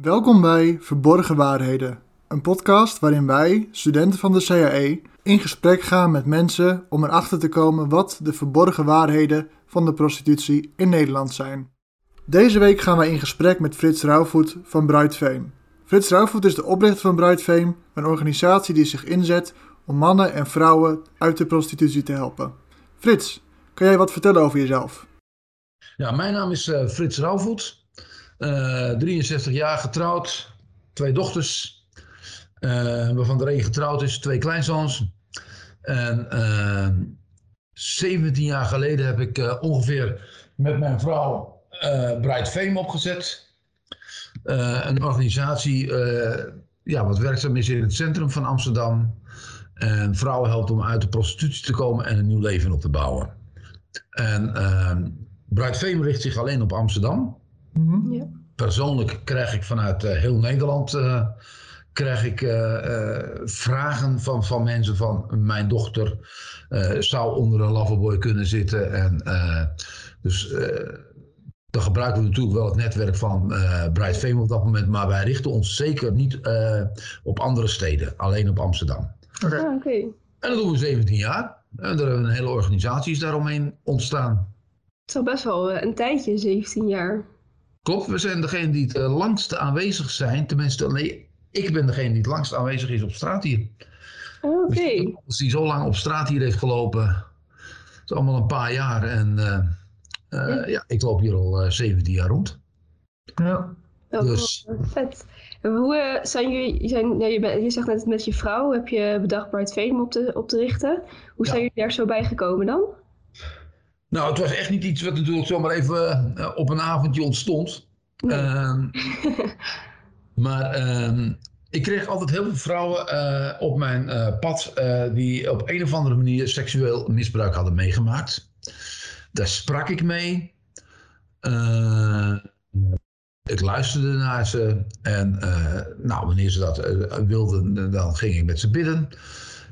Welkom bij Verborgen Waarheden, een podcast waarin wij, studenten van de CAE, in gesprek gaan met mensen om erachter te komen wat de verborgen waarheden van de prostitutie in Nederland zijn. Deze week gaan wij in gesprek met Frits Rauwvoet van Fame. Frits Rauwvoet is de oprichter van Fame, een organisatie die zich inzet om mannen en vrouwen uit de prostitutie te helpen. Frits, kan jij wat vertellen over jezelf? Ja, mijn naam is uh, Frits Rauwvoet. Uh, 63 jaar getrouwd, twee dochters, uh, waarvan er één getrouwd is, twee kleinzoons. En uh, 17 jaar geleden heb ik uh, ongeveer met mijn vrouw Bright Fame opgezet. een organisatie ja, wat werkzaam is in het centrum van Amsterdam. En vrouwen helpt om uit de prostitutie te komen en een nieuw leven op te bouwen. En Bright Fame richt zich alleen op Amsterdam. Mm -hmm. ja. Persoonlijk krijg ik vanuit uh, heel Nederland uh, krijg ik, uh, vragen van, van mensen van mijn dochter zou onder een loverboy kunnen zitten. En, dus dan gebruiken we natuurlijk wel het netwerk van Bright Fame op dat moment. Maar wij richten ons zeker niet op andere steden, alleen op Amsterdam. Okay. Ah, okay. En dat doen we 17 jaar. En er hebben een hele organisatie is daaromheen ontstaan. Het is al best wel een tijdje, 17 jaar. Klopt, we zijn degene die het uh, langst aanwezig zijn. Tenminste, nee, ik ben degene die het langst aanwezig is op straat hier. Oké. Okay. Dus die zo lang op straat hier heeft gelopen. Het is allemaal een paar jaar. En uh, uh, ja. ja. ik loop hier al 17 jaar rond. Ja. Dus. Oh, vet. Hoe zijn jullie, zijn, ja, je, bent, je zegt net met je vrouw, heb je bedacht Bright Fame op te, op te richten. Hoe zijn ja. jullie daar zo bij gekomen dan? Nou, het was echt niet iets wat natuurlijk zomaar even uh, op een avondje ontstond. Nee. Uh, maar uh, ik kreeg altijd heel veel vrouwen uh, op mijn pad die op een of andere manier seksueel misbruik hadden meegemaakt. Daar sprak ik mee. ik luisterde naar ze. En nou, wanneer ze dat wilden, dan ging ik met ze bidden.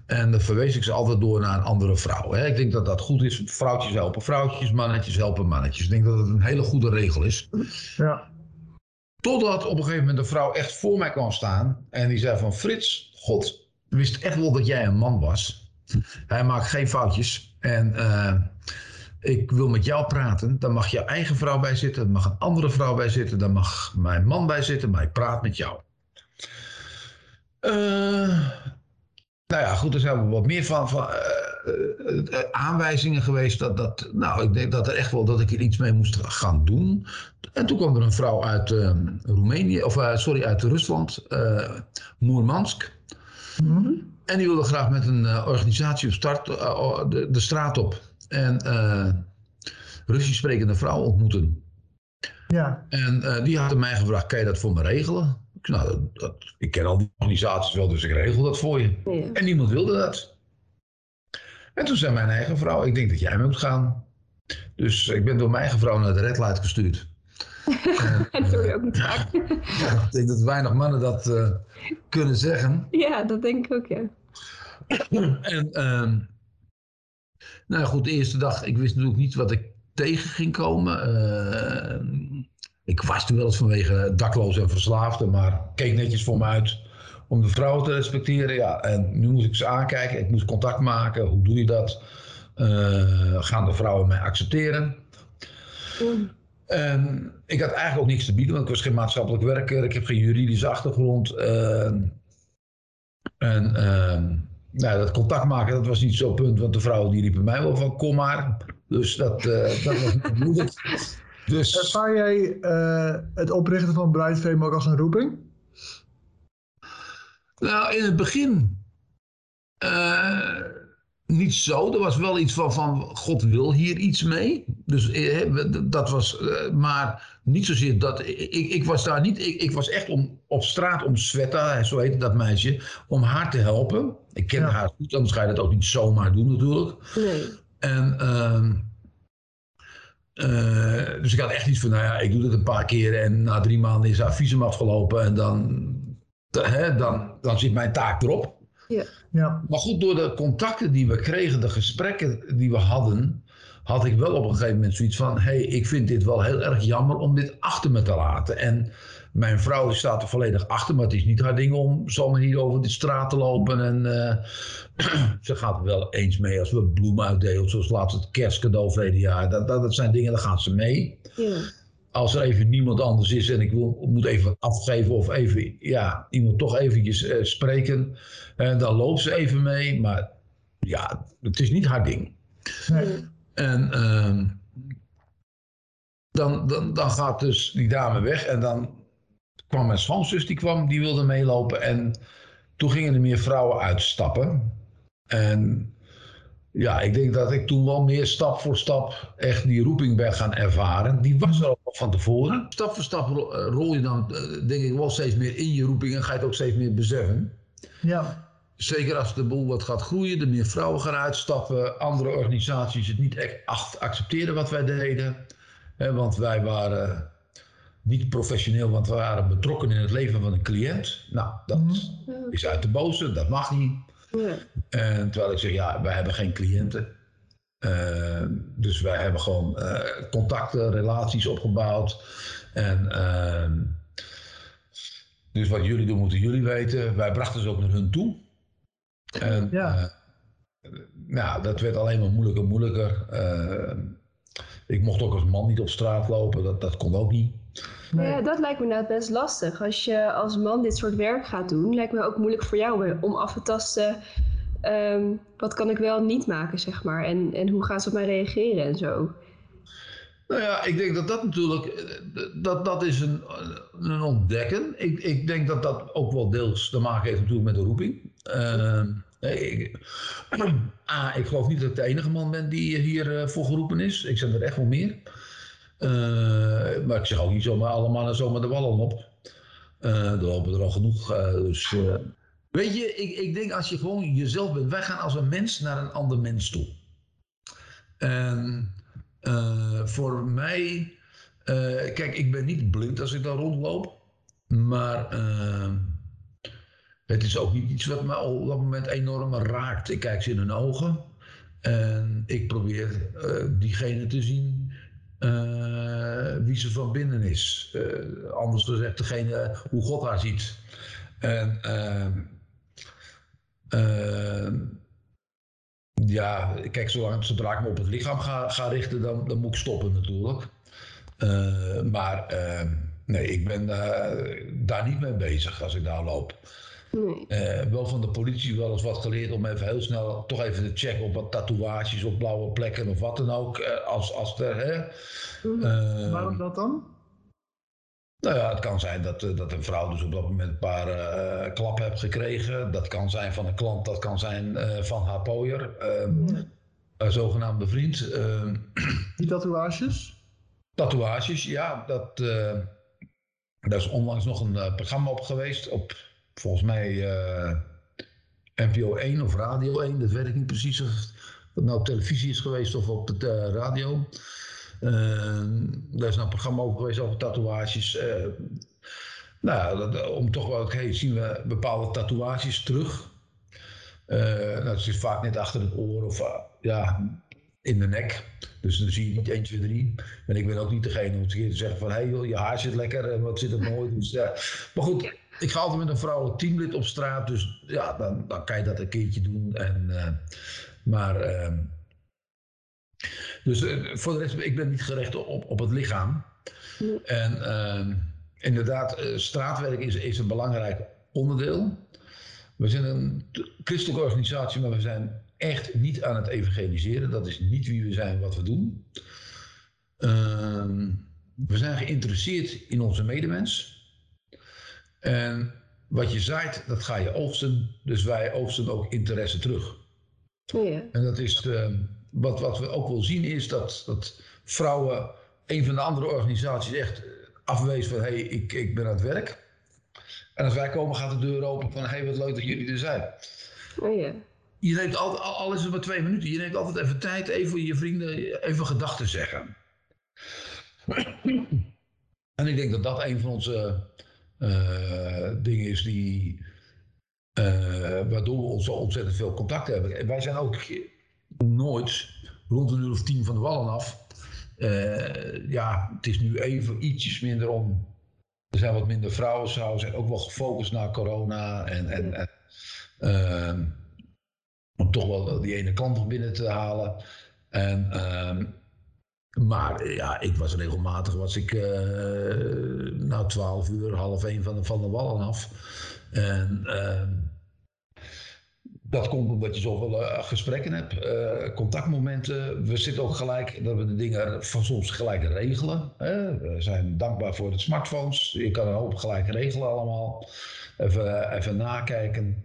En dan verwees ik ze altijd door naar een andere vrouw. Hè. Ik denk dat dat goed is. Vrouwtjes helpen vrouwtjes, mannetjes helpen mannetjes. Ik denk dat het een hele goede regel is. Ja. Totdat op een gegeven moment een vrouw echt voor mij kwam staan. En die zei van Frits, God, wist echt wel dat jij een man was. Hij maakt geen foutjes. En uh, ik wil met jou praten. Dan mag je eigen vrouw bij zitten. Dan mag een andere vrouw bij zitten. Dan mag mijn man bij zitten. Maar ik praat met jou. Uh, nou ja, goed, er zijn wat meer van, van uh, uh, aanwijzingen geweest dat, dat, nou, ik denk dat er echt wel dat ik er iets mee moest gaan doen. En toen kwam er een vrouw uit uh, Roemenië, of sorry, uit Rusland, Moermansk. Mm -hmm. En die wilde graag met een organisatie op start de, de, straat op en Russisch sprekende vrouw ontmoeten. Ja. En die hadden mij gevraagd, kan je dat voor me regelen? Nou, dat, dat, ik ken al die organisaties wel, dus ik regel dat voor je. Ja. En niemand wilde dat. En toen zei mijn eigen vrouw, ik denk dat jij mee moet gaan. Dus ik ben door mijn eigen vrouw naar de Red Light gestuurd. en, je ook niet ja, ik denk dat weinig mannen dat uh, kunnen zeggen. Ja, dat denk ik ook, ja. en, uh, nou goed, de eerste dag, ik wist natuurlijk niet wat ik tegen ging komen. Uh, ik was toen wel eens vanwege dakloos en verslaafde, maar keek netjes voor me uit om de vrouwen te respecteren. Ja, en nu moet ik ze aankijken, ik moet contact maken. Hoe doe je dat? Uh, gaan de vrouwen mij accepteren? Mm. En ik had eigenlijk ook niks te bieden, want ik was geen maatschappelijk werker. Ik heb geen juridische achtergrond. Uh, en uh, nou, dat contact maken, dat was niet zo'n punt, want de vrouwen die riepen mij wel van kom maar. Dus dat, dat was niet moeilijk. Dus... Ervaar jij uh, het oprichten van Bright Fame ook als een roeping? Nou, in het begin uh, niet zo. Er was wel iets van, van God wil hier iets mee. Dus dat was, maar niet zozeer dat. Ik, ik was daar niet, ik, ik was echt om, op straat om Sveta, zo heette dat meisje, om haar te helpen. Ik ken Ja. haar goed, anders ga je dat ook niet zomaar doen natuurlijk. Nee. En ehm uh, dus ik had echt iets van, nou ja, ik doe dit een paar keer en na drie maanden is haar visum afgelopen en dan, de, hè, dan, dan zit mijn taak erop. Ja. Ja. Maar goed, door de contacten die we kregen, de gesprekken die we hadden, had ik wel op een gegeven moment zoiets van: hé, hey, ik vind dit wel heel erg jammer om dit achter me te laten. En mijn vrouw staat er volledig achter, maar het is niet haar ding om zomaar hier over de straat te lopen. En uh, ze gaat er wel eens mee als we bloemen uitdelen, zoals laatst het kerstcadeau verleden jaar. Dat, dat, dat, zijn dingen, daar gaat ze mee. Ja. Als er even niemand anders is en ik wil, moet even afgeven of even, ja, iemand toch eventjes uh, spreken, uh, dan loopt ze even mee. Maar ja, het is niet haar ding. Nee. En uh, dan, dan, dan gaat dus die dame weg en dan kwam mijn schoonzus, die kwam, die wilde meelopen. En toen gingen er meer vrouwen uitstappen. En ja, ik denk dat ik toen wel meer stap voor stap echt die roeping ben gaan ervaren. Die was er al van tevoren. Stap voor stap rol je dan, eh, denk ik, wel steeds meer in je roeping en ga je het ook steeds meer beseffen. Ja. Zeker als de boel wat gaat groeien, er meer vrouwen gaan uitstappen, andere organisaties het niet echt accepteren wat wij deden. want wij waren niet professioneel, want we waren betrokken in het leven van een cliënt. Nou, dat mhm. is uit de boze, dat mag niet. En terwijl ik zeg, ja, wij hebben geen cliënten. Uh, dus wij hebben gewoon uh, contacten, relaties opgebouwd. En uh, dus wat jullie doen, moeten jullie weten. Wij brachten ze ook naar hun toe. En ja. nou, dat werd alleen maar moeilijker en moeilijker. ik mocht ook als man niet op straat lopen, dat, dat kon ook niet. Ja, dat lijkt me inderdaad best lastig. Als je als man dit soort werk gaat doen, lijkt me ook moeilijk voor jou om af te tasten. Um, wat kan ik wel niet maken, zeg maar. En, en hoe gaan ze op mij reageren en zo. Nou ja, ik denk dat dat natuurlijk, eh, dat, dat is een, een ontdekken. Ik, ik denk dat dat ook wel deels te maken heeft natuurlijk met de roeping. Uh, ik, A, ik geloof niet dat ik de enige man ben die hiervoor voor geroepen is. Ik zijn er echt wel meer. Uh, maar ik zeg ook niet zomaar alle mannen zomaar de wallen op. Uh, er lopen er al genoeg. Uh, dus, weet je, ik, ik denk als je gewoon jezelf bent, wij gaan als een mens naar een ander mens toe. En voor mij, kijk, ik ben niet blind als ik daar rondloop. Maar het is ook niet iets wat me op dat moment enorm raakt. Ik kijk ze in hun ogen. En ik probeer diegene te zien uh, wie ze van binnen is. Uh, anders gezegd, degene hoe God haar ziet. En uh, ja, kijk, zodra ik me op het lichaam ga, ga richten, dan, dan moet ik stoppen natuurlijk. maar nee, ik ben daar niet mee bezig als ik daar loop. Uh, wel van de politie wel eens wat geleerd om even heel snel toch even te checken op wat tatoeages op blauwe plekken of wat dan ook. Uh, als, als er, hè. Uh, Waarom dat dan? Nou ja, het kan zijn dat, dat een vrouw dus op dat moment een paar klappen heeft gekregen. Dat kan zijn van een klant, dat kan zijn van haar pooier. Ehm, een zogenaamde vriend. Ehm, Die tatoeages? Tatoeages, ja. Dat, daar is onlangs nog een programma op geweest op volgens mij uh, NPO 1 of Radio 1, dat weet ik niet precies of het nou op televisie is geweest of op de uh, radio. Uh, daar is nou een programma over geweest over tatoeages. nou, dat, om toch wel, oké, zien we bepaalde tatoeages terug. nou, het is vaak net achter het oor of ja, in de nek. Dus dan zie je niet 1, 2, 3. En ik ben ook niet degene om te zeggen van... hé hey, je haar zit lekker en wat zit er mooi. Dus. Maar goed, ik ga altijd met een vrouwelijk teamlid op straat. Dus ja, dan, dan kan je dat een keertje doen. En, uh, maar... Uh, dus uh, voor de rest, ik ben niet gericht op, op het lichaam. En ehm, inderdaad, eh, straatwerk is, is een belangrijk onderdeel. We zijn een christelijke organisatie, maar we zijn echt niet aan het evangeliseren. Dat is niet wie we zijn, wat we doen. Ehm, we zijn geïnteresseerd in onze medemens. En wat je zaait, dat ga je oogsten. Dus wij oogsten ook interesse terug. Ja. En dat is ehm, wat, wat we ook wel zien is dat, dat vrouwen, een van de andere organisaties echt afwezen van hé, hey, ik, ik ben aan het werk. En als wij komen gaat de deur open van hé, hey, wat leuk dat jullie er zijn. Oh ja je neemt altijd, al is het maar twee minuten, je neemt altijd even tijd, even je vrienden, even gedachten zeggen. En ik denk dat dat een van onze uh, dingen is die, uh, waardoor we zo ontzettend veel contact hebben. En wij zijn ook nooit rond een uur of tien van de wallen af. ja, het is nu even ietsjes minder om. Er zijn wat minder vrouwen, ze zijn ook wel gefocust naar corona. En, en, en ehm, om toch wel die ene klant nog binnen te halen. En, ehm, maar ja, ik was regelmatig, was ik uh, nou 12 uur, half één van de, van de wallen af. En ehm, dat komt omdat je zoveel uh, gesprekken hebt, contactmomenten. We zitten ook gelijk dat we de dingen van soms gelijk regelen. Hè? We zijn dankbaar voor de smartphones. Je kan een hoop gelijk regelen allemaal. Even, even nakijken.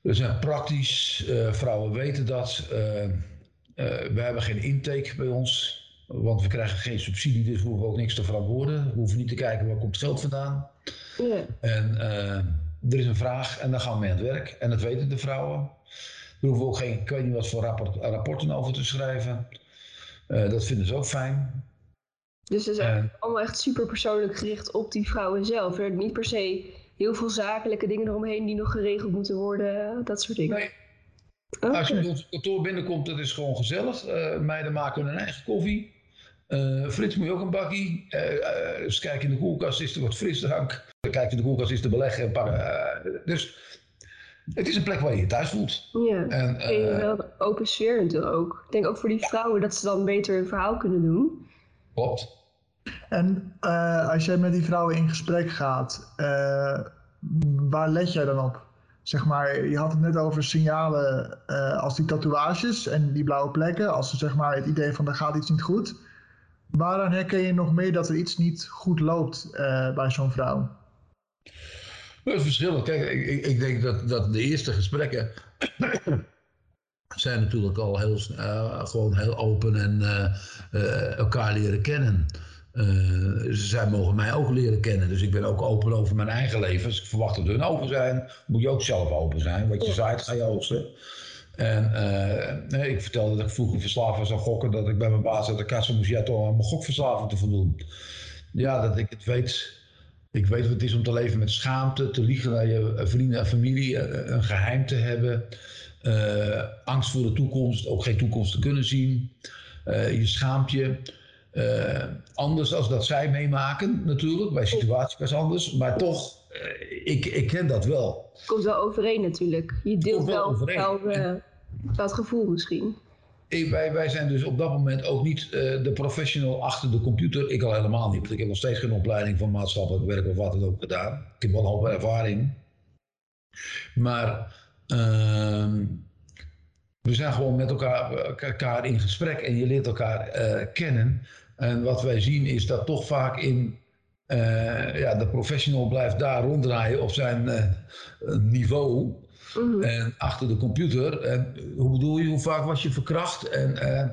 We zijn praktisch, vrouwen weten dat. Uh, we hebben geen intake bij ons, want we krijgen geen subsidie, dus we hoeven ook niks te verantwoorden. We hoeven niet te kijken waar komt het geld vandaan. Ja. En er is een vraag en dan gaan we mee aan het werk. En dat weten de vrouwen. We hoeven ook geen, ik weet niet wat voor rapport, rapporten over te schrijven. dat vinden ze ook fijn. Dus het is allemaal echt super persoonlijk gericht op die vrouwen zelf. Niet per se heel veel zakelijke dingen eromheen die nog geregeld moeten worden, dat soort dingen. Nee. Als je bij ons kantoor binnenkomt, dat is gewoon gezellig. Uh, meiden maken hun eigen koffie. Uh, Frits moet je ook een bakkie. Uh, eens kijken in de koelkast, is er wat frisdrank. Kijk in de koelkast, is te beleggen. Pakken, dus het is een plek waar je je thuis voelt. Ja, en, en wel een open sfeer natuurlijk ook. Ik denk ook voor die vrouwen dat ze dan beter hun verhaal kunnen doen. Klopt. En uh, als jij met die vrouwen in gesprek gaat, uh, waar let jij dan op? Zeg maar, je had het net over signalen uh, als die tatoeages en die blauwe plekken, als ze zeg maar het idee van er gaat iets niet goed. Waaraan herken je nog meer dat er iets niet goed loopt bij zo'n vrouw? Dat is verschillend. Kijk, ik, ik, denk dat, dat de eerste gesprekken zijn natuurlijk al heel, gewoon heel open en elkaar leren kennen. Uh, zij mogen mij ook leren kennen. Dus ik ben ook open over mijn eigen leven. Als ik verwacht dat hun open zijn, moet je ook zelf open zijn. Wat je zaait, ga je oogsten. En uh, nee, ik vertelde dat ik vroeger verslaafd was aan gokken. Dat ik bij mijn baas uit de kassa moest ja, toch aan mijn gokverslaving te voldoen. Ja, dat ik het weet. Ik weet wat het is om te leven met schaamte, te liegen naar je vrienden en familie, eh, een geheim te hebben. Uh, angst voor de toekomst, ook geen toekomst te kunnen zien. Je schaamt je. Uh, anders als dat zij meemaken, natuurlijk. Bij situatie was anders. Maar toch, uh, ik, ik ken dat wel. Komt wel overeen natuurlijk. Je deelt wel, wel, wel uh, dat gevoel misschien. Ik, wij, wij zijn dus op dat moment ook niet de professional achter de computer. Ik al helemaal niet. Want ik heb nog steeds geen opleiding van maatschappelijk werk of wat dan ook gedaan. Ik heb wel een hoop ervaring. Maar ehm, we zijn gewoon met elkaar, elkaar in gesprek en je leert elkaar kennen. En wat wij zien is dat toch vaak in uh, ja, de professional blijft daar ronddraaien op zijn uh, niveau. Mm. En achter de computer. En hoe bedoel je, hoe vaak was je verkracht? En, uh,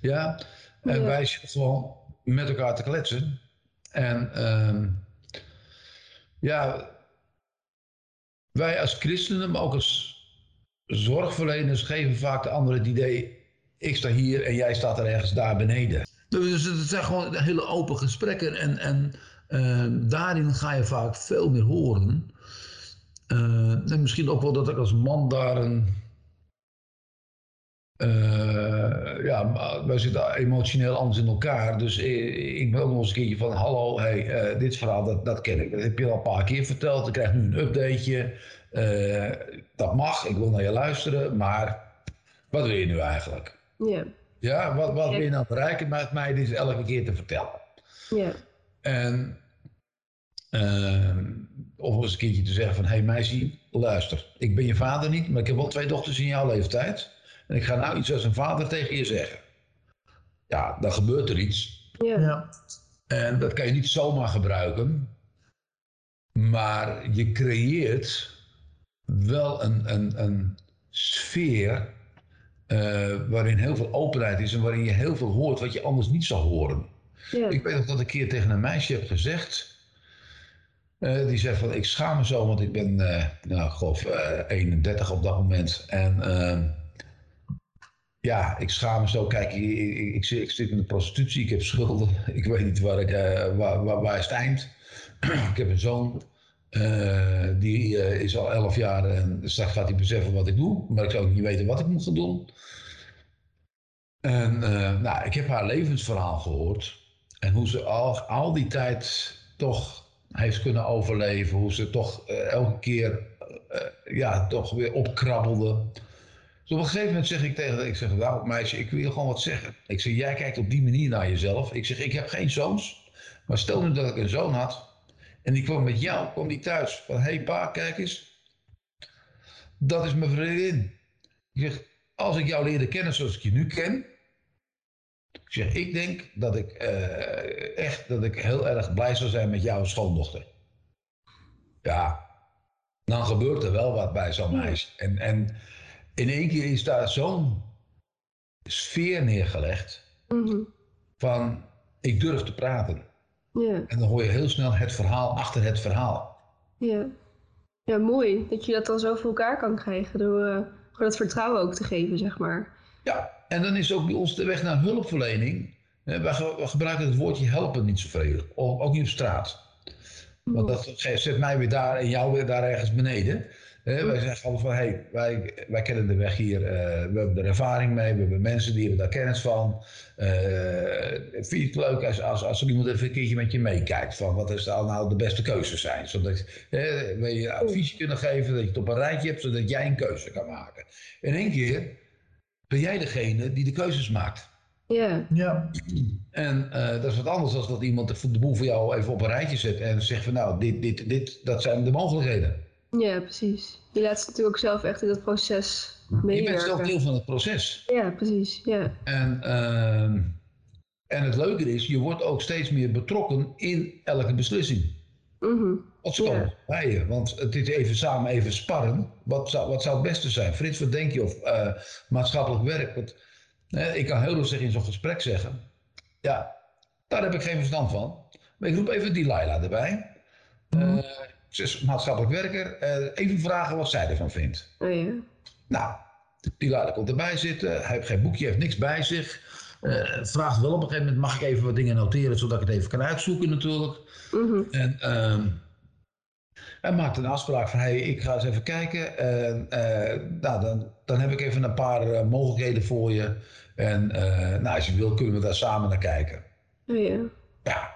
ja. en ja. wij zitten gewoon met elkaar te kletsen. En ehm, ja, wij als christenen, maar ook als zorgverleners, geven vaak de anderen het idee: ik sta hier en jij staat er ergens daar beneden. Dus het zijn gewoon hele open gesprekken en, en uh, daarin ga je vaak veel meer horen. Uh, en misschien ook wel dat ik als man daar een. Uh, ja, wij zitten emotioneel anders in elkaar. Dus ik, ook nog eens een keertje van: hallo, hey, dit verhaal dat, dat ken ik. Dat heb je al een paar keer verteld. Ik krijg nu een updateje. dat mag, ik wil naar je luisteren. Maar wat wil je nu eigenlijk? Ja. Ja, wat, wat wil je nou bereiken met mij dit elke keer te vertellen? Ja. En uh, of eens een keertje te zeggen van, hé hey, meisje, luister, ik ben je vader niet, maar ik heb wel twee dochters in jouw leeftijd. En ik ga nou iets als een vader tegen je zeggen. Ja, dan gebeurt er iets. Ja. ja. En dat kan je niet zomaar gebruiken. Maar je creëert wel een, een, een sfeer uh, waarin heel veel openheid is en waarin je heel veel hoort wat je anders niet zou horen. Ja. Ik weet nog dat ik een keer tegen een meisje heb gezegd. Uh, die zegt van ik schaam me zo, want ik ben uh, nou, geloof 31 op dat moment. En ehm, ja, ik schaam me zo. Kijk, ik, ik, ik, ik, zit in de prostitutie, ik heb schulden. Ik weet niet waar, ik, waar, waar, waar is het eind. ik heb een zoon. Uh, die uh, is al 11 jaar en straks gaat hij beseffen wat ik doe. Maar ik zou ook niet weten wat ik moet gaan doen. En eh, nou, ik heb haar levensverhaal gehoord. En hoe ze al, al die tijd toch heeft kunnen overleven. Hoe ze toch eh, elke keer ja, toch weer opkrabbelde. Dus op een gegeven moment zeg ik tegen haar, ik zeg, nou meisje, ik wil gewoon wat zeggen. Ik zeg, jij kijkt op die manier naar jezelf. Ik zeg, ik heb geen zoons. Maar stel nu dat ik een zoon had. En die kwam met jou, kwam die thuis. Van, hé hey pa, kijk eens. Dat is mijn vriendin. Ik zeg, als ik jou leerde kennen zoals ik je nu ken. Ik zeg, ik denk dat ik uh, echt dat ik heel erg blij zou zijn met jouw schoondochter. Ja, dan gebeurt er wel wat bij zo'n meisje. En, en in één keer is daar zo'n sfeer neergelegd mm -hmm. van ik durf te praten. Ja. En dan hoor je heel snel het verhaal achter het verhaal. Ja. Ja, mooi dat je dat dan zo voor elkaar kan krijgen door, uh, door dat vertrouwen ook te geven, zeg maar. Ja, en dan is ook bij ons de weg naar hulpverlening. Ge wij, gebruiken het woordje helpen niet zoveel, ook niet op straat. Want dat zet mij weer daar en jou weer daar ergens beneden. Hè, wij zeggen altijd van, hey, wij, wij kennen de weg hier, uh, we hebben er ervaring mee, we hebben mensen die hebben daar kennis van. Uh, vind je het leuk als, als, als er iemand even een keertje met je meekijkt van wat is nou, nou de beste keuzes zijn. Zodat hè, we je advies kunnen geven, dat je het op een rijtje hebt, zodat jij een keuze kan maken. In één keer ben jij degene die de keuzes maakt. Ja. ja. En uh, dat is wat anders dan dat iemand de boel voor jou even op een rijtje zet en zegt van nou, dit, dit, dit, dat zijn de mogelijkheden. Ja, precies. Je laat ze natuurlijk ook zelf echt in dat proces meewerken. Je bent zelf deel van het proces. Ja, precies. Ja. En, uh, en het leuke is, je wordt ook steeds meer betrokken in elke beslissing. Mm -hmm. Wat Ja. bij je? Want het is even samen even sparren. Wat zou, wat zou het beste zijn? Frits, wat denk je? Of uh, maatschappelijk werk? Want, uh, ik kan heel veel zeggen in zo'n gesprek zeggen. Ja, daar heb ik geen verstand van. Maar ik roep even Delilah erbij. Uh, ze is maatschappelijk werker. Uh, even vragen wat zij ervan vindt. Oh ja. Nou, Delilah komt erbij zitten. Hij heeft geen boekje, heeft niks bij zich. Uh, vraagt wel op een gegeven moment, mag ik even wat dingen noteren, zodat ik het even kan uitzoeken natuurlijk. Mm -hmm. En uh, hij maakt een afspraak van, hey, ik ga eens even kijken. En nou, dan, dan heb ik even een paar mogelijkheden voor je. En nou, als je wil, kunnen we daar samen naar kijken. Oh ja. Ja,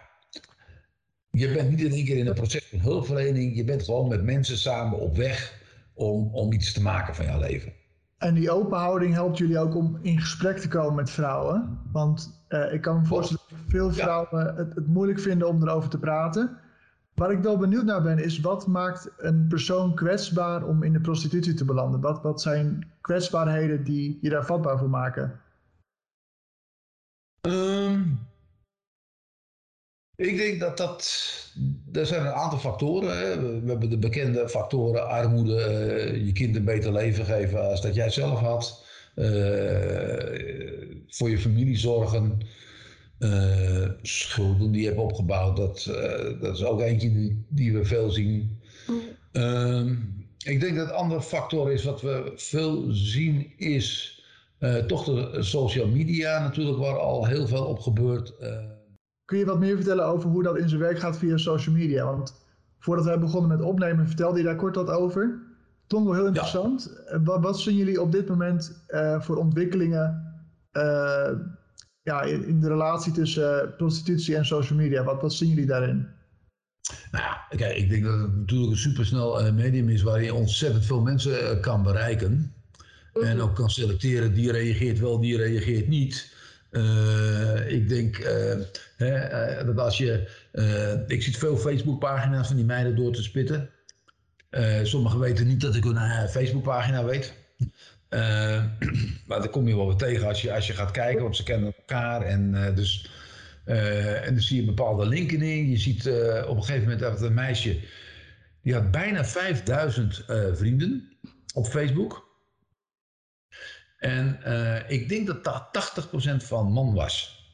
je bent niet in één keer in een proces van hulpverlening. Je bent gewoon met mensen samen op weg om, om iets te maken van jouw leven. En die open houding helpt jullie ook om in gesprek te komen met vrouwen. Want uh, ik kan me voorstellen dat veel vrouwen ja. het, het, moeilijk vinden om erover te praten. Waar ik wel benieuwd naar ben, is wat maakt een persoon kwetsbaar om in de prostitutie te belanden? Wat, wat zijn kwetsbaarheden die je daar vatbaar voor maken? Um, ik denk dat dat. Er zijn een aantal factoren. Hè. We hebben de bekende factoren: armoede, uh, je kind een beter leven geven als dat jij zelf had. Uh, voor je familie zorgen. Uh, schulden die je hebt opgebouwd, dat, dat is ook eentje die, die we veel zien. Mm. ik denk dat een andere factor is wat we veel zien, is toch de social media natuurlijk, waar al heel veel op gebeurt. Kun je wat meer vertellen over hoe dat in zijn werk gaat via social media? Want voordat wij begonnen met opnemen, vertelde je daar kort wat over. Klonk wel heel interessant. Ja. Wat, wat, zien jullie op dit moment uh, voor ontwikkelingen uh, ja, in, in, de relatie tussen uh, prostitutie en social media? Wat, wat zien jullie daarin? Nou ja, kijk, ik denk dat het natuurlijk een supersnel medium is waar je ontzettend veel mensen kan bereiken. -hmm. En ook kan selecteren, die reageert wel, die reageert niet. Uh, ik denk uh, hè, uh, dat als je. ik zit veel Facebookpagina's van die meiden door te spitten. sommigen weten niet dat ik hun Facebookpagina weet. maar daar kom je wel weer tegen als je, als je gaat kijken, want ze kennen elkaar. En, dus, en dan zie je bepaalde linken in. Je ziet op een gegeven moment dat een meisje. die had bijna 5000 vrienden op Facebook. En uh, ik denk dat dat 80% van man was.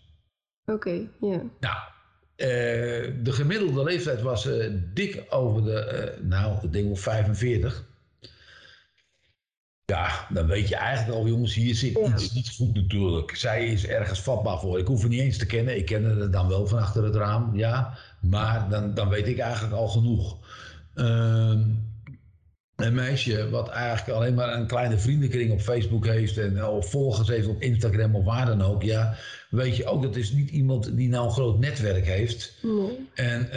Oké, okay, ja. Yeah. Nou, uh, de gemiddelde leeftijd was uh, dik over de, nou, ik denk wel 45. Ja, dan weet je eigenlijk al, jongens, hier zit ja. iets niet goed natuurlijk. Zij is ergens vatbaar voor. Ik hoef haar niet eens te kennen. Ik ken haar dan wel van achter het raam, ja. Maar dan, dan weet ik eigenlijk al genoeg. Uh, een meisje wat eigenlijk alleen maar een kleine vriendenkring op Facebook heeft en of volgers heeft op Instagram of waar dan ook, ja, weet je ook dat is niet iemand die nou een groot netwerk heeft. Nee. En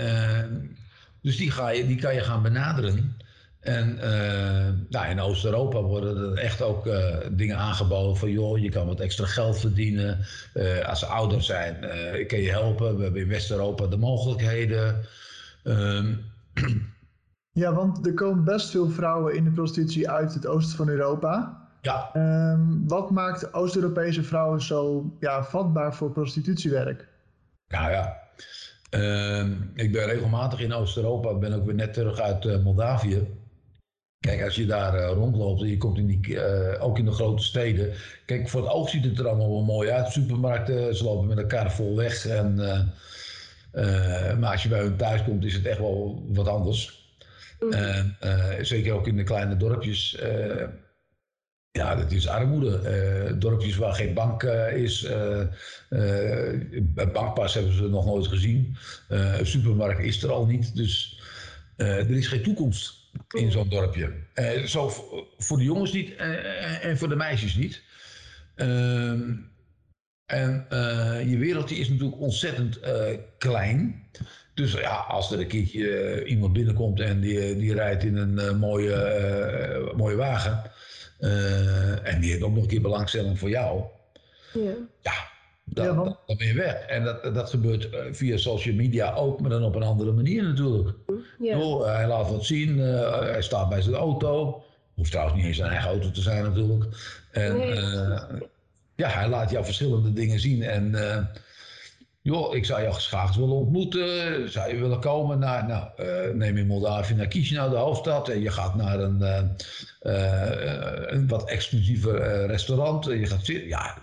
dus die, ga je, die kan je gaan benaderen. En uh, nou, in Oost-Europa worden er echt ook uh, dingen aangeboden van joh, je kan wat extra geld verdienen. Als ze ouder zijn, ik kan je helpen. We hebben in West-Europa de mogelijkheden. Um, ja, want er komen best veel vrouwen in de prostitutie uit het oosten van Europa. Ja. Um, wat maakt Oost-Europese vrouwen zo ja, vatbaar voor prostitutiewerk? Nou ja, um, ik ben regelmatig in Oost-Europa. Ik ben ook weer net terug uit Moldavië. Kijk, als je daar uh, rondloopt en je komt in die, uh, ook in de grote steden. Kijk, voor het oog ziet het er allemaal wel mooi uit. Supermarkten, ze lopen met elkaar vol weg. En, maar als je bij hun thuis komt, is het echt wel wat anders. Mm. zeker ook in de kleine dorpjes. ja, dat is armoede. dorpjes waar geen bank is. een bankpas hebben ze nog nooit gezien. een supermarkt is er al niet. Dus er is geen toekomst in zo'n dorpje. Zo voor de jongens niet en voor de meisjes niet. Uh, en je wereld is natuurlijk ontzettend klein. Dus ja, als er een keertje iemand binnenkomt en die, die rijdt in een mooie, mooie wagen. en die heeft ook nog een keer belangstelling voor jou. Ja. ja dan, ja, dan, ben je weg. En dat, dat gebeurt via social media ook, maar dan op een andere manier natuurlijk. Ja. Hij laat wat zien, hij staat bij zijn auto. Hoeft trouwens niet eens zijn eigen auto te zijn natuurlijk. En nee. Ja, hij laat jou verschillende dingen zien. En uh, joh, ik zou jou graag willen ontmoeten. Zou je willen komen naar, nou, neem in Moldavië naar Chisinau, de hoofdstad. En je gaat naar een, een wat exclusiever restaurant. En je gaat zitten, ja,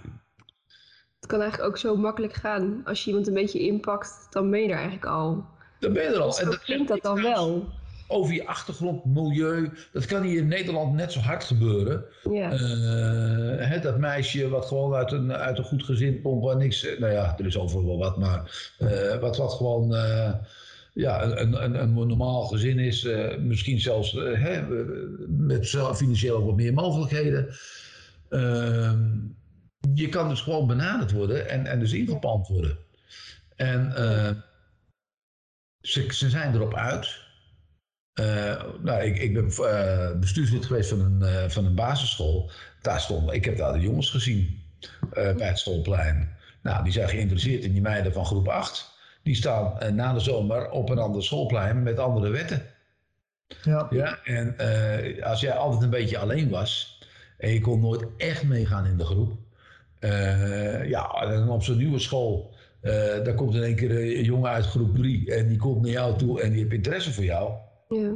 het kan eigenlijk ook zo makkelijk gaan. Als je iemand een beetje inpakt, dan ben je er eigenlijk al. Dan ben je er al. En dat klinkt dat dan wel. Over je achtergrond, milieu. Dat kan hier in Nederland net zo hard gebeuren. Ja. Uh, hè, dat meisje wat gewoon uit een, uit een goed gezin komt, waar niks. Nou ja, er is overal wel wat, maar uh, wat, wat gewoon. Uh, ja, een, een, een normaal gezin is, misschien zelfs hè, met financieel wat meer mogelijkheden. Ehm, je kan dus gewoon benaderd worden en, en dus ingepand worden. En ze, ze zijn erop uit. Uh, nou, ik, ik ben uh, bestuurslid geweest van een, uh, van een basisschool. Daar stonden, ik heb daar de jongens gezien bij het schoolplein. Nou, die zijn geïnteresseerd in die meiden van groep 8. Die staan na de zomer op een ander schoolplein met andere wetten. Ja. ja en als jij altijd een beetje alleen was en je kon nooit echt meegaan in de groep. ja, dan op zo'n nieuwe school uh, daar komt in één keer een jongen uit groep 3 en die komt naar jou toe en die heeft interesse voor jou. Ja.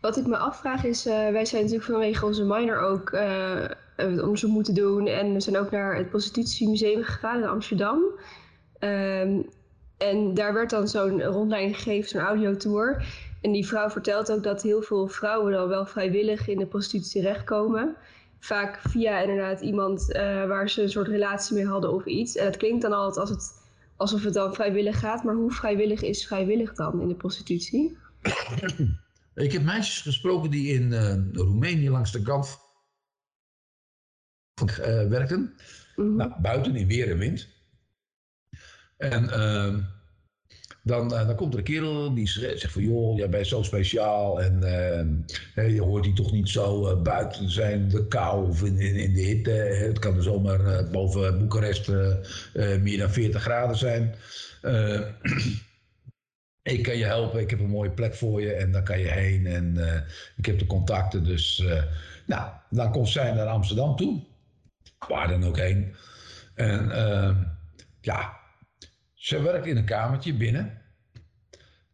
Wat ik me afvraag is, uh, wij zijn natuurlijk vanwege onze minor ook uh, onderzoek moeten doen en we zijn ook naar het Prostitutiemuseum gegaan in Amsterdam. Um, en daar werd dan zo'n rondleiding gegeven, zo'n audiotour. En die vrouw vertelt ook dat heel veel vrouwen dan wel vrijwillig in de prostitutie terechtkomen vaak via inderdaad iemand uh, waar ze een soort relatie mee hadden of iets. En het klinkt dan altijd als het, alsof het dan vrijwillig gaat, maar hoe vrijwillig is vrijwillig dan in de prostitutie? Ik heb meisjes gesproken die in uh, Roemenië langs de kant uh, werkten. Mm -hmm. nou, buiten in weer en wind. En ehm, dan, uh, dan komt er een kerel die zegt van joh, jij bent zo speciaal en uh, je hoort die toch niet zo uh, buiten zijn de kou of in, in, in de hitte. Het kan zomaar boven Boekarest meer dan 40 graden zijn. ik kan je helpen, ik heb een mooie plek voor je en daar kan je heen en ik heb de contacten. Dus nou, dan komt zij naar Amsterdam toe, waar dan ook heen. En ja, ze werkt in een kamertje binnen.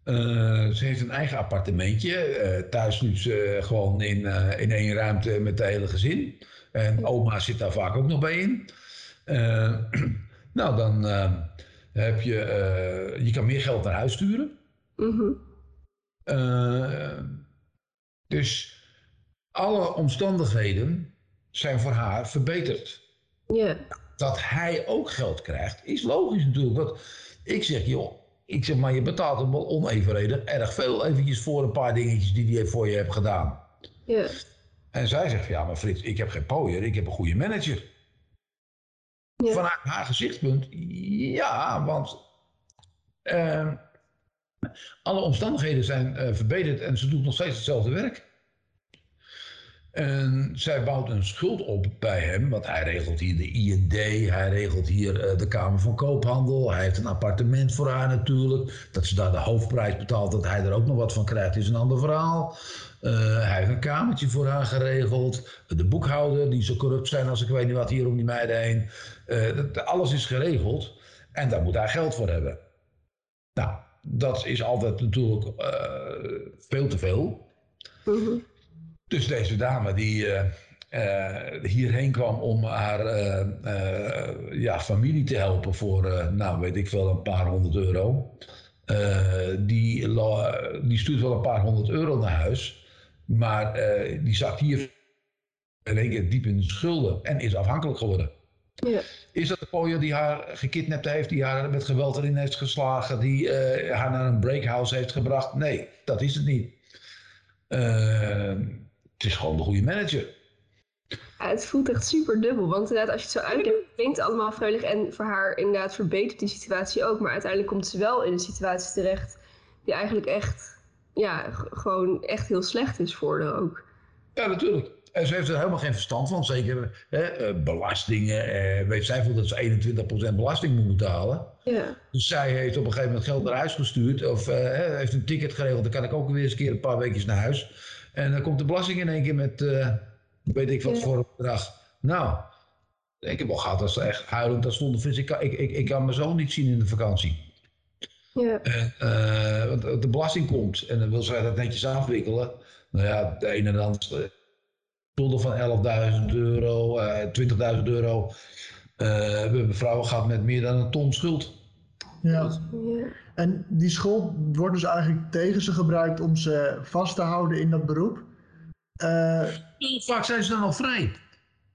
Uh, ze heeft een eigen appartementje. Thuis nu ze gewoon in, in één ruimte met het hele gezin. En oma zit daar vaak ook nog bij in. nou, dan heb je... je kan meer geld naar huis sturen. -hmm. dus alle omstandigheden zijn voor haar verbeterd. Ja. Dat hij ook geld krijgt, is logisch natuurlijk. Want ik zeg, joh, Ik zeg, maar je betaalt hem wel onevenredig erg veel eventjes voor een paar dingetjes die hij voor je hebt gedaan. Ja. En zij zegt, ja maar Frits, ik heb geen pooier, ik heb een goede manager. Ja. Vanuit haar gezichtspunt, ja, want eh, alle omstandigheden zijn eh, verbeterd en ze doet nog steeds hetzelfde werk. En zij bouwt een schuld op bij hem, want hij regelt hier de IND, hij regelt hier eh, de Kamer van Koophandel, hij heeft een appartement voor haar natuurlijk. Dat ze daar de hoofdprijs betaalt, dat hij er ook nog wat van krijgt, is een ander verhaal. Eh, hij heeft een kamertje voor haar geregeld. De boekhouder, die zo corrupt zijn als ik weet niet wat hier om die meiden heen. Dat- alles is geregeld en daar moet hij geld voor hebben. Nou, dat is altijd natuurlijk eh, veel te veel. Mhm. Dus deze dame die eh, eh, hierheen kwam om haar ja, familie te helpen voor, nou weet ik veel, een paar honderd euro. Die, die stuurt wel een paar honderd euro naar huis. Maar die zakt hier in één keer diep in de schulden en is afhankelijk geworden. Ja. Is dat de pooier die haar gekidnapt heeft, die haar met geweld erin heeft geslagen, die eh, haar naar een breakhouse heeft gebracht? Nee, dat is het niet. Eh, het is gewoon de goede manager. Ja, het voelt echt super dubbel. Want inderdaad, als je het zo uitlegt, klinkt het allemaal vrolijk. En voor haar inderdaad verbetert die situatie ook. Maar uiteindelijk komt ze wel in een situatie terecht die eigenlijk echt, ja, gewoon echt heel slecht is voor haar ook. Ja, natuurlijk. En ze heeft er helemaal geen verstand van. Zeker hè, eh, belastingen. Eh, weet zij veel dat ze 21% belasting moet betalen. Ja, Dus zij heeft op een gegeven moment geld naar huis gestuurd. Of eh, heeft een ticket geregeld. Dan kan ik ook weer eens een keer een paar weekjes naar huis. En dan komt de belasting in één keer met, eh, weet ik wat Ja. voor een bedrag. Nou, ik heb wel gehad als ze echt huilend daar stonden. Frits, ik, kan- ik, ik, ik kan mijn zoon niet zien in de vakantie. ja, En, eh, want de belasting komt en dan wil zij dat netjes afwikkelen. Nou ja, de ene en de andere schulden van 11.000 euro, eh 20.000 euro. Eh, we hebben vrouwen gehad met meer dan een ton schuld. Ja. ja. En die schuld wordt dus eigenlijk tegen ze gebruikt om ze vast te houden in dat beroep. Eh, Heel vaak zijn ze dan al vrij.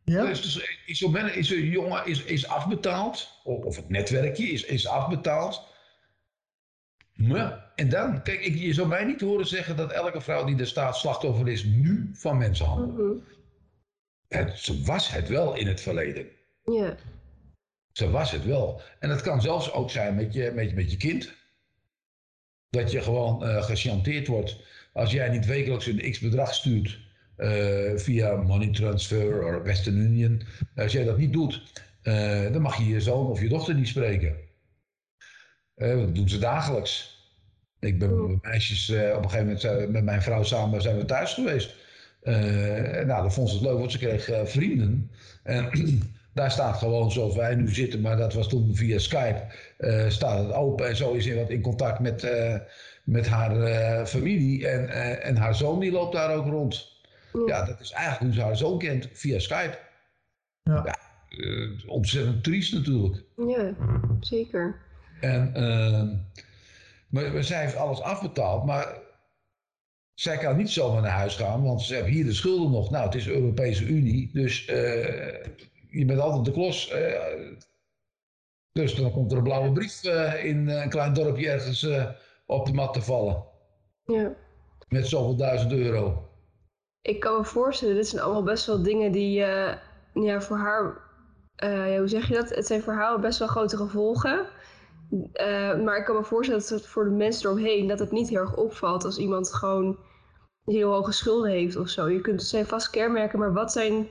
ja? Dus, dus is is zo'n jongen is, is afbetaald, of, of het netwerkje is, is afbetaald. Maar, en dan, kijk, ik, je zou mij niet horen zeggen dat elke vrouw die er staat slachtoffer is nu van mensenhandel. Het, ze was het wel in het verleden. ja. Ze was het wel. En dat kan zelfs ook zijn met je, met, je- met je kind. Dat je gewoon eh gechanteerd wordt. Als jij niet wekelijks een x bedrag stuurt eh, via money transfer of Western Union. Als jij dat niet doet, eh, dan mag je je zoon of je dochter niet spreken. Dat doen ze dagelijks. Ik ben met meisjes, eh, op een gegeven moment zijn- met mijn vrouw samen zijn we thuis geweest. Eh, en nou, dat vond ze het leuk, want ze kreeg eh, vrienden. En daar staat gewoon zoals wij nu zitten, maar dat was toen via Skype, eh, staat het open. En zo is ze wat in contact met, eh, met haar eh, familie. En, eh, en haar zoon die loopt daar ook rond. Ja, dat is eigenlijk hoe ze haar zoon kent, via Skype. Ja. Eh, ontzettend triest natuurlijk. ja, zeker. En, ehm, maar, zij heeft alles afbetaald, maar zij kan niet zomaar naar huis gaan, want ze hebben hier de schulden nog. Nou, het is de Europese Unie, dus eh, je bent altijd de klos. eh, dus dan komt er een blauwe brief eh, in een klein dorpje ergens op de mat te vallen. Ja. Met zoveel duizend euro. Ik kan me voorstellen, dit zijn allemaal best wel dingen die ja, voor haar, hoe zeg je dat? Het zijn voor haar best wel grote gevolgen. Eh, maar ik kan me voorstellen dat het voor de mensen eromheen dat het niet heel erg opvalt als iemand gewoon heel hoge schulden heeft of zo. Je kunt het zijn vast kenmerken, maar wat zijn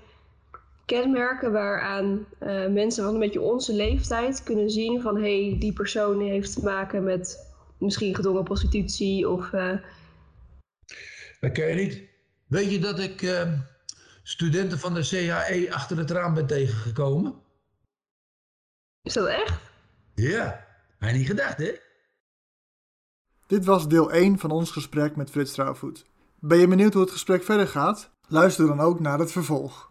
kenmerken waaraan eh, mensen van een beetje onze leeftijd kunnen zien van hé, hey, die persoon heeft te maken met misschien gedwongen prostitutie of eh, Dat ken je niet. Weet je dat ik studenten van de CAE achter het raam ben tegengekomen? is dat echt? Ja, hij niet gedacht hè? Dit was deel 1 van ons gesprek met Frits Trouwvoet. Ben je benieuwd hoe het gesprek verder gaat? Luister dan ook naar het vervolg.